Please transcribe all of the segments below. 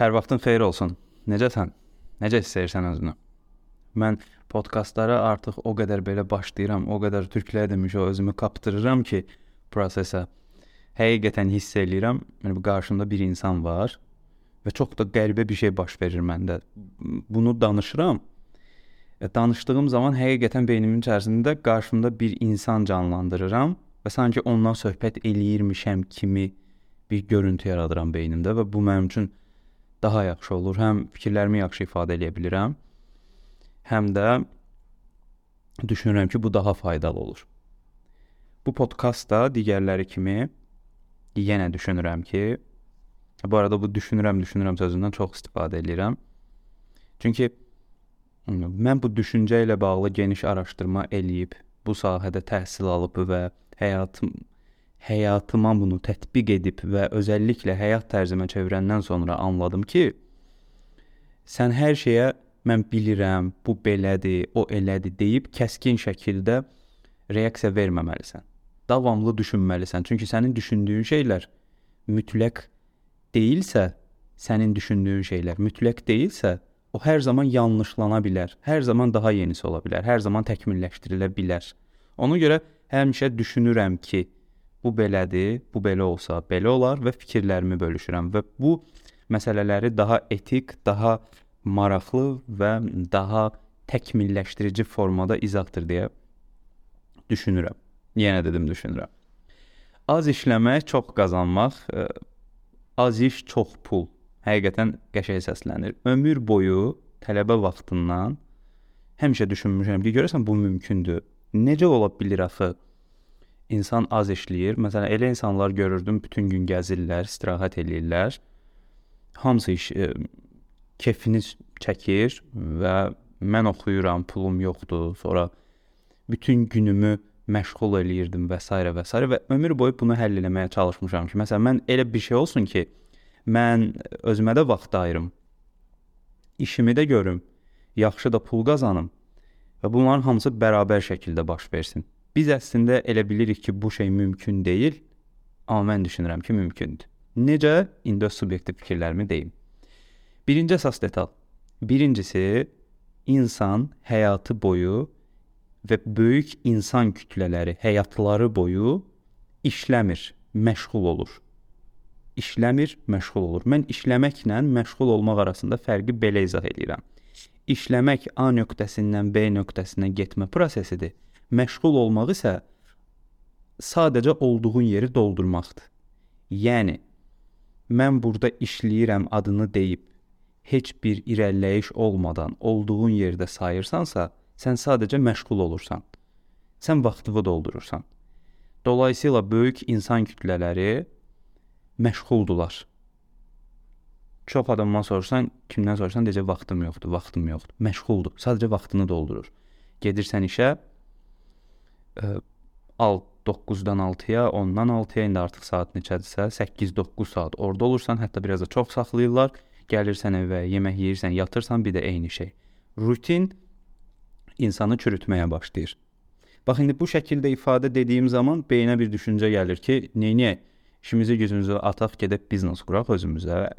Hər vaxtın xeyir olsun. Necəsən? Necə hiss edirsən özünü? Mən podkastlara artıq o qədər belə başlayıram, o qədər türklər demiş o özümü kaptırıram ki, prosesə. Həqiqətən hiss eləyirəm, yəni qarşımda bir insan var və çox da qəribə bir şey baş verir məndə. Bunu danışıram. E, danışdığım zaman həqiqətən beynimin içərisində qarşımda bir insan canlandırıram və sanki ondan söhbət eləyirmişəm kimi bir görüntü yaradıram beynimdə və bu mənim üçün daha yaxşı olur. Həm fikirlərimi yaxşı ifadə edə bilirəm, həm də düşünürəm ki, bu daha faydalı olur. Bu podkastda digərləri kimi yenə düşünürəm ki, bu arada bu düşünürəm, düşünürəm sözündən çox istifadə edirəm. Çünki mən bu düşüncə ilə bağlı geniş araşdırma eləyib, bu sahədə təhsil alıb və həyatım həyatıma bunu tətbiq edib və özəlliklə həyat tərzimə çevirəndən sonra anladım ki, sən hər şeyə mən bilirəm, bu belədir, o elədir deyib kəskin şəkildə reaksiya verməməlisən. Davamlı düşünməlisən. Çünki sənin düşündüyün şeylər mütləq deyilsə, sənin düşündüyün şeylər mütləq deyilsə, o hər zaman yanlışlana bilər. Hər zaman daha yenisi ola bilər. Hər zaman təkmilləşdirilə bilər. Ona görə həmişə düşünürəm ki, bu belədir, bu belə olsa belə olar və fikirlərimi bölüşürəm və bu məsələləri daha etik, daha maraqlı və daha təkmilləşdirici formada izahdır deyə düşünürəm. Yenə dedim düşünürəm. Az işləmək, çox qazanmaq, ə, az iş, çox pul. Həqiqətən qəşəng səslənir. Ömür boyu tələbə vaxtından həmişə düşünmüşəm ki, görəsən bu mümkündür. Necə ola bilər axı? İnsan az işləyir. Məsələn, elə insanlar görürdüm, bütün gün gəzirlər, istirahət eləyirlər. Hamısı iş e, kefini çəkir və mən oxuyuram, pulum yoxdur. Sonra bütün günümü məşğul eləyirdim və s. və s. və ömür boyu bunu həll etməyə çalışmışam ki, məsələn, mən elə bir şey olsun ki, mən özümə də vaxt ayırım. İşimi də görüm, yaxşı da pul qazanım və bunların hamısı bərabər şəkildə baş versin. Biz əslində elə bilirik ki, bu şey mümkün deyil, amma mən düşünürəm ki, mümkündür. Necə? İndi öz subyektiv fikirlərimi deyim. Birinci əsas detal. Birincisi insan həyatı boyu və böyük insan kütlələri həyatları boyu işləmir, məşğul olur. İşləmir, məşğul olur. Mən işləməklə məşğul olmaq arasında fərqi belə izah edirəm. İşləmək A nöqtəsindən B nöqtəsinə getmə prosesidir məşğul olmaq isə sadəcə olduğun yeri doldurmaqdır. Yəni mən burada işləyirəm adını deyib heç bir irəliləyiş olmadan olduğun yerdə sayırsansa, sən sadəcə məşğul olursan. Sən vaxtını doldurursan. Dolayısıyla böyük insan kütlələri məşğuldular. Çox adamdan soruşsan, kimdən soruşsan deyəcək vaxtım yoxdur, vaxtım yoxdur. Məşğuldur. Sadəcə vaxtını doldurur. Gedirsən işə, 9-dan 6-ya, 10-dan 6-ya indi artıq saat neçədirsə, 8-9 saat orada olursan, hətta biraz da çox saxlayırlar. Gəlirsən evə, yemək yeyirsən, yatırsan, bir də eyni şey. Rutin insanı çürütməyə başlayır. Bax indi bu şəkildə ifadə dediyim zaman beyinə bir düşüncə gəlir ki, neyniyək? İşimizi gücümüzü ataq, gedib biznes quraq özümüzə,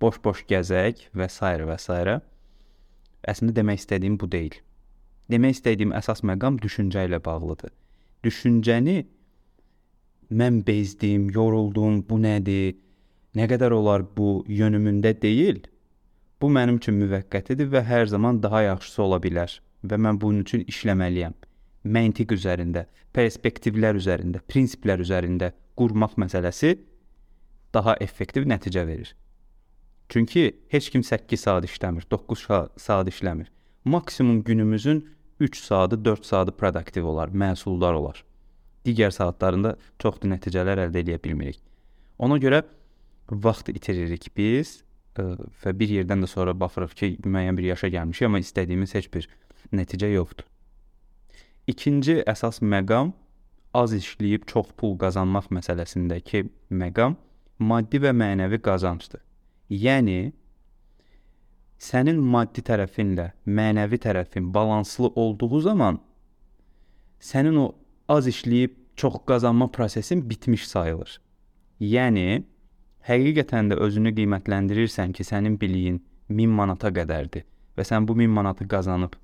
boş-boş gəzək və s. və s. Əslində demək istədiyim bu deyil. Demək istədiyim əsas məqam düşüncə ilə bağlıdır. Düşüncəni mən bezdim, yoruldum, bu nədir? Nə qədər olar bu yönümündə deyil. Bu mənim üçün müvəqqətidir və hər zaman daha yaxşısı ola bilər və mən bunun üçün işləməliyəm. Məntiq üzərində, perspektivlər üzərində, prinsiplər üzərində qurmaq məsələsi daha effektiv nəticə verir. Çünki heç kim 8 saat işləmir, 9 saat işləmir. Maksimum günümüzün 3 saatı, 4 saatı produktiv olar, məhsuldar olar. Digər saatlarında çox da nəticələr əldə edə bilmirik. Ona görə vaxt itiririk biz ə, e, və bir yerdən də sonra baxırıq ki, müəyyən bir yaşa gəlmişik, amma istədiyimiz heç bir nəticə yoxdur. İkinci əsas məqam az işləyib çox pul qazanmaq məsələsindəki məqam maddi və mənəvi qazancdır. Yəni sənin maddi tərəfinlə mənəvi tərəfin balanslı olduğu zaman sənin o az işləyib çox qazanma prosesin bitmiş sayılır. Yəni həqiqətən də özünü qiymətləndirirsən ki, sənin biliyin 1000 manata qədərdir və sən bu 1000 manatı qazanıb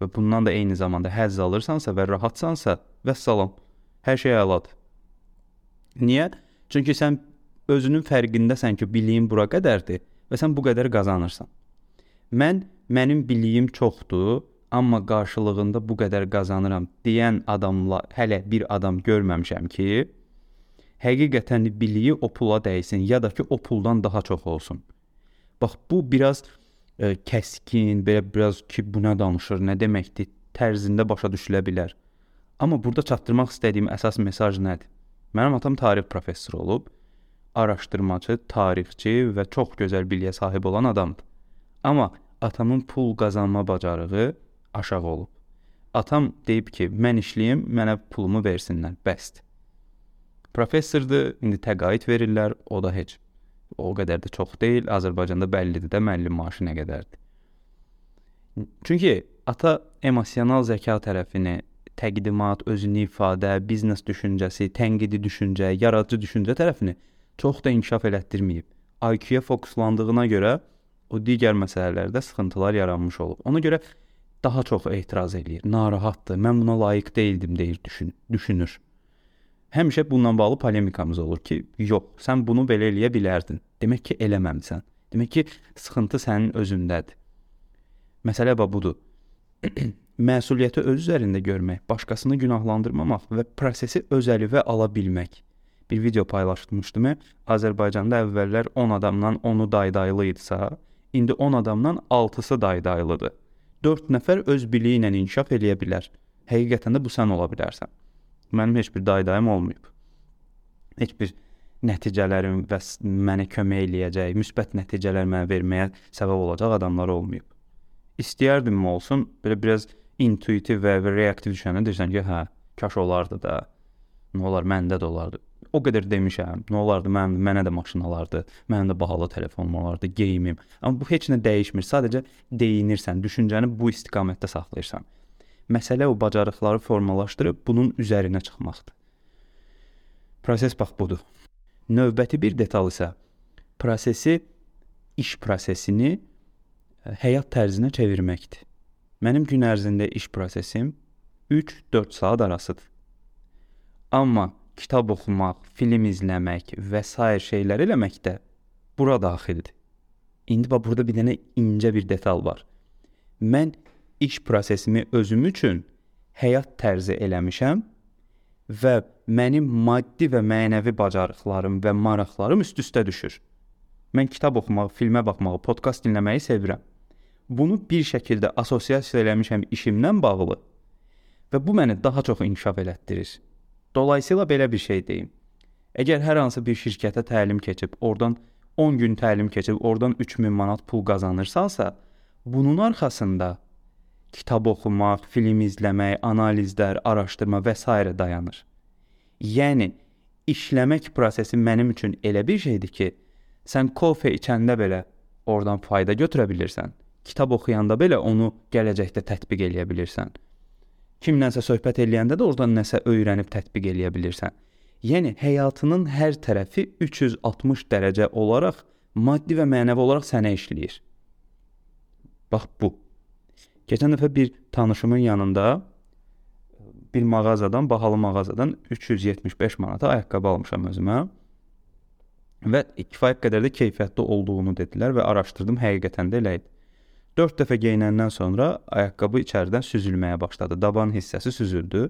və bundan da eyni zamanda həzz alırsansa və rahatsansa, vəssalam. Hər şey əladır. Niyə? Çünki sən özünün fərqindəsən ki, biliyin bura qədərdir və sən bu qədər qazanırsan. Mən mənim biliyim çoxdur, amma qarşılığında bu qədər qazanıram deyən adamla hələ bir adam görməmişəm ki, həqiqətən biliyi o pula dəysin ya da ki o puldan daha çox olsun. Bax bu biraz ə, kəskin, belə biraz ki bu nə danışır, nə deməkdir tərzində başa düşülə bilər. Amma burada çatdırmaq istədiyim əsas mesaj nədir? Mənim atam tarix professoru olub, araşdırmaçı, tarixçi və çox gözəl biliyə sahib olan adamdır. Amma atamın pul qazanma bacarığı aşağı olub. Atam deyib ki, mən işləyim, mənə pulumu versinlər, bəsdir. Professordur, indi təqaüd verirlər, o da heç o qədər də çox deyil. Azərbaycanda bəllidir də müəllim maaşı nə qədərdir. Çünki ata emosional zəka tərəfini, təqdimat, özünü ifadə, biznes düşüncəsi, tənqidi düşüncə, yaradıcı düşüncə tərəfini çox da inkişaf elətdirməyib. IQ-yə fokuslandığına görə o digər məsələlərdə sıxıntılar yaranmış olub. Ona görə daha çox etiraz eləyir, narahatdır. Mən buna layiq deyildim deyir, düşün, düşünür. Həmişə bununla bağlı polemikamız olur ki, yox, sən bunu belə eləyə bilərdin. Demək ki, eləməmisən. Demək ki, sıxıntı sənin özündədir. Məsələ bax budur. Məsuliyyəti öz üzərində görmək, başqasını günahlandırmamaq və prosesi öz əlivə ala bilmək. Bir video paylaşmışdım. Azərbaycanda əvvəllər 10 adamdan 10-u daydaylı idisə, indi 10 adamdan 6-sı daydaylıdır. 4 nəfər öz biliyi ilə inkişaf eləyə bilər. Həqiqətən də bu sən ola bilərsən. Mənim heç bir daydayım olmayıb. Heç bir nəticələrim və mənə kömək eləyəcək, müsbət nəticələr mənə verməyə səbəb olacaq adamlar olmayıb. İstəyərdim olsun, belə biraz intuitiv və reaktiv düşəndə deyirsən ki, hə, kaş olardı da. Nə olar, məndə də olardı. O qədər demişəm. Nə olardı, mənim mənə də maşın alardı, mənim də bahalı telefonum olardı, geyimim. Amma bu heç nə dəyişmir. Sadəcə deyinirsən, düşüncəni bu istiqamətdə saxlayırsan. Məsələ o bacarıqları formalaşdırıb bunun üzərinə çıxmaqdır. Proses bax budur. Növbəti bir detal isə prosesi iş prosesini e, həyat tərzinə çevirməkdir. Mənim gün ərzində iş prosesim 3-4 saat arasıdır. Amma kitab oxumaq, film izləmək və sair şeylər eləməkdə bura daxildir. İndi bax burada bir dənə incə bir detal var. Mən iş prosesimi özüm üçün həyat tərzi eləmişəm və mənim maddi və mənəvi bacarıqlarım və maraqlarım üst-üstə düşür. Mən kitab oxumağı, filmə baxmağı, podkast dinləməyi sevirəm. Bunu bir şəkildə assosiasiya eləmişəm işimlə bağlı və bu məni daha çox inkişaf elətdirir. Dolayısıyla belə bir şey deyim. Əgər hər hansı bir şirkətə təlim keçib, oradan 10 gün təlim keçib, oradan 3000 manat pul qazanırsansa, bunun arxasında kitab oxumaq, film izləmək, analizlər, araşdırma və s. dayanır. Yəni işləmək prosesi mənim üçün elə bir şeydir ki, sən kofe içəndə belə oradan fayda götürə bilirsən. Kitab oxuyanda belə onu gələcəkdə tətbiq eləyə bilirsən. Kimlənsə söhbət eləyəndə də oradan nəsə öyrənib tətbiq eləyə bilirsən. Yəni həyatının hər tərəfi 360 dərəcə olaraq maddi və mənəvi olaraq sənə işləyir. Bax bu. Keçən dəfə bir tanışımın yanında bir mağazadan, bahalı mağazadan 375 manata ayaqqabı almışam özümə. Və kifayət qədər də keyfiyyətli olduğunu dedilər və araşdırdım, həqiqətən də elə idi. 4 dəfə geyinəndən sonra ayaqqabı içəridən süzülməyə başladı. Daban hissəsi süzüldü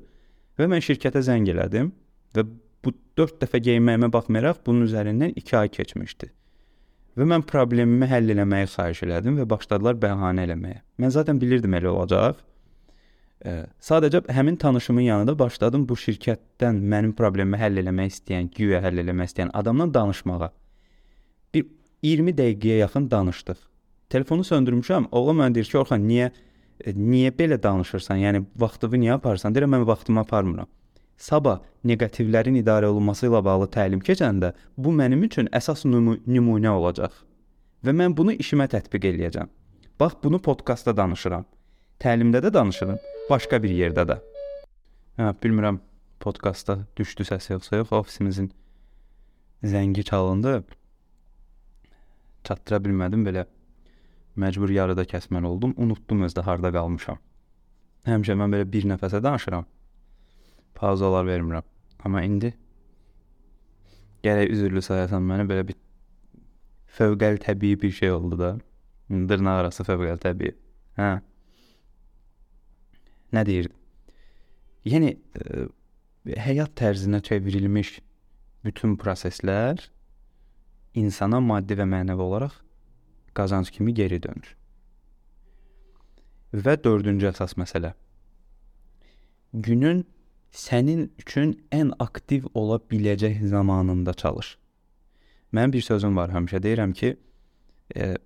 və mən şirkətə zəng elədim və bu 4 dəfə geyinməyimə baxmayaraq bunun üzərindən 2 ay keçmişdi. Və mən problemimi həll eləməyi xahiş elədim və başladılar bəhanə eləməyə. Mən zaten bilirdim elə olacaq. E, sadəcə həmin tanışımın yanında başladım bu şirkətdən mənim problemimi həll eləmək istəyən, güya həll eləmək istəyən adamla danışmağa. Bir 20 dəqiqəyə yaxın danışdıq. Telefonu söndürmüşəm. Oğlan mənə deyir ki, "Orxan, niyə niyə belə danışırsan? Yəni vaxtını niyə aparırsan?" Deyirəm, "Mən vaxtımı aparmıram." sabah neqativlərin idarə olunması ilə bağlı təlim keçəndə bu mənim üçün əsas nümu nümunə olacaq və mən bunu işimə tətbiq eləyəcəm. Bax bunu podkastda danışıram. Təlimdə də danışıram, başqa bir yerdə də. Hə, bilmirəm podkastda düşdü səs yoxsa yox, ofisimizin zəngi çalındı. çatdıra bilmədim belə məcbur yarıda kəsməli oldum. Unutdum özdə harda qalmışam. Həmişə mən belə bir nəfəsə danışıram. Pauzalar vermirəm. Amma indi gərək üzürlü sayasan məni belə bir fövqəli təbii bir şey oldu da. Dırnaq arası fövqəli təbii. Hə. Nə deyirdim? Yəni ə, e, həyat tərzinə çevrilmiş bütün proseslər insana maddi və mənəvi olaraq qazanc kimi geri dönür. Və dördüncü əsas məsələ. Günün sənin üçün ən aktiv ola biləcək zamanında çalış. Mənim bir sözüm var, həmişə deyirəm ki, e,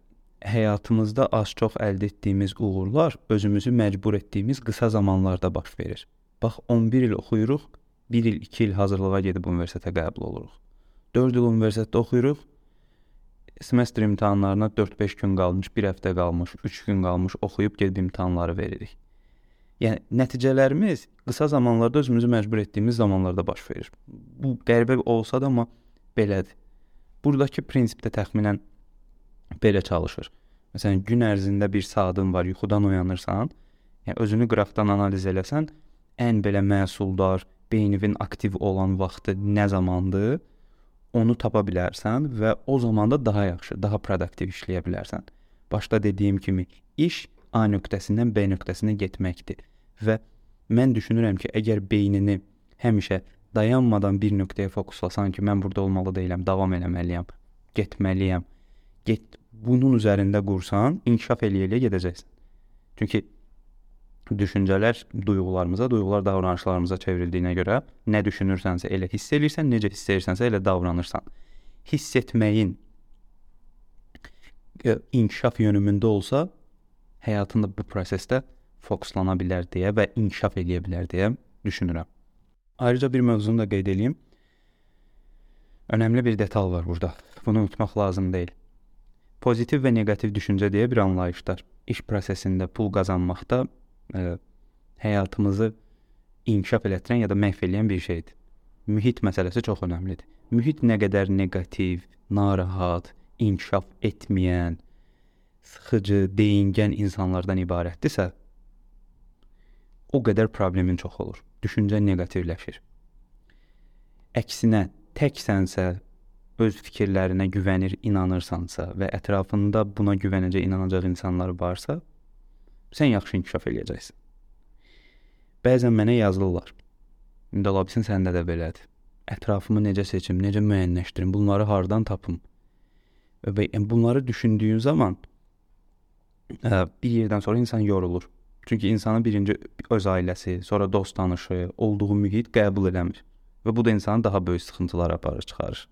həyatımızda az-çox əldə etdiyimiz uğurlar özümüzü məcbur etdiyimiz qısa zamanlarda baş verir. Bax 11 il oxuyuruq, 1 il, 2 il hazırlığa gedib universitetə qəbul oluruq. 4 il universitetdə oxuyuruq, semestr imtahanlarına 4-5 gün qalmış, 1 həftə qalmış, 3 gün qalmış oxuyub gedib imtahanları veririk. Yəni nəticələrimiz qısa zamanlarda özümüzü məcbur etdiyimiz zamanlarda baş verir. Bu qəribə olsa da amma belədir. Buradakı prinsip də təxminən belə çalışır. Məsələn, gün ərzində bir saatın var, yuxudan oyanırsan, yəni özünü qıraqdan analiz eləsən, ən belə məhsuldar, beyninin aktiv olan vaxtı nə zamandır? Onu tapa bilərsən və o zaman da daha yaxşı, daha produktiv işləyə bilərsən. Başda dediyim kimi iş A nöqtəsindən B nöqtəsinə getməkdir və mən düşünürəm ki, əgər beynini həmişə dayanmadan bir nöqtəyə fokuslasan ki, mən burada olmalı deyiləm, davam eləməliyəm, getməliyəm. Get bunun üzərində qursan, inkişaf eləyə-eləyə gedəcəksən. Çünki düşüncələr duyğularımıza, duyğular davranışlarımıza çevrildiyinə görə nə düşünürsənsə elə hiss eləyirsən, necə hiss edirsənsə elə davranırsan. Hiss etməyin e, inkişaf yönümündə olsa, həyatında bu prosesdə fokuslana bilər deyə və inkişaf eləyə bilər deyə düşünürəm. Ayrıca bir mövzunu da qeyd edeyim. Önəmli bir detal var burada. Bunu unutmaq lazım deyil. Pozitiv və neqativ düşüncə deyə bir anlayışlar. İş prosesində pul qazanmaqda ə, həyatımızı inkişaf elətdirən ya da məhv edən bir şeydir. Mühit məsələsi çox əhəmilidir. Mühit nə qədər neqativ, narahat, inkişaf etməyən, sıxıcı, deyingən insanlardan ibarətdirsə, o qədər problemin çox olur. Düşüncə neqativləşir. Əksinə, təksənsə, öz fikirlərinə güvənir, inanırsansa və ətrafında buna güvənəcək, inanacaq insanlar varsa, sən yaxşı inkişaf eləyəcəksən. Bəzən mənə yazırlar. İndi ola bilsin səndə də belədir. Ətrafımı necə seçim, necə müəyyənləşdirim, bunları hardan tapım? Və bunları düşündüyün zaman ə, bir yerdən sonra insan yorulur. Çünki insanın birinci öz ailəsi, sonra dost tanışı, olduğu mühit qəbul eləmir və bu da insanı daha böyük sıxıntılara aparır, çıxarır.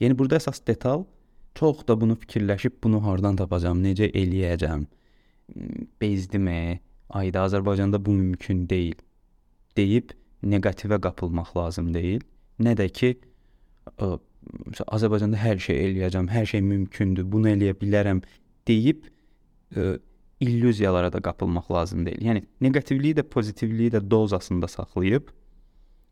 Yəni burada əsas detal çox da bunu fikirləşib bunu hardan tapacağam, necə eləyəcəm, bezdimi, ayda Azərbaycanda bu mümkün deyil deyib neqativə qapılmaq lazım deyil. Nə də ki ə, Azərbaycanda hər şey eləyəcəm, hər şey mümkündür, bunu eləyə bilərəm deyib ə, illüziyalara da qapılmaq lazım deyil. Yəni neqativliyi də, pozitivliyi də dozasında saxlayıb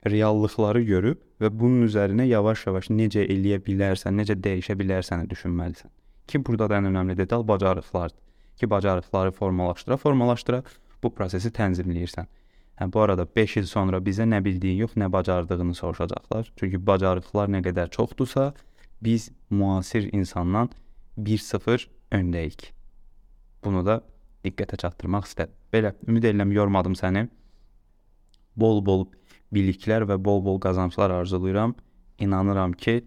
reallıqları görüb və bunun üzərinə yavaş-yavaş necə eləyə bilərsən, necə dəyişə bilərsən düşünməlisən. Ki burada da ən önəmli detal bacarıqlardır ki, bacarıqları formalaşdıra, formalaşdıra bu prosesi tənzimləyirsən. Hə bu arada 5 il sonra bizə nə bildiyin yox, nə bacardığını soruşacaqlar. Çünki bacarıqlar nə qədər çoxdursa, biz müasir insandan 1-0 öndəyik. Bunu da diqqətə çatdırmaq istədim. Belə, ümid edirəm yormadım səni. Bol-bol biliklər və bol-bol qazanclar arzulayıram. İnanıram ki,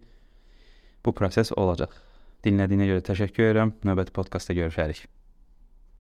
bu proses olacaq. Dinlədiyinə görə təşəkkür edirəm. Növbəti podkastda görüşərik.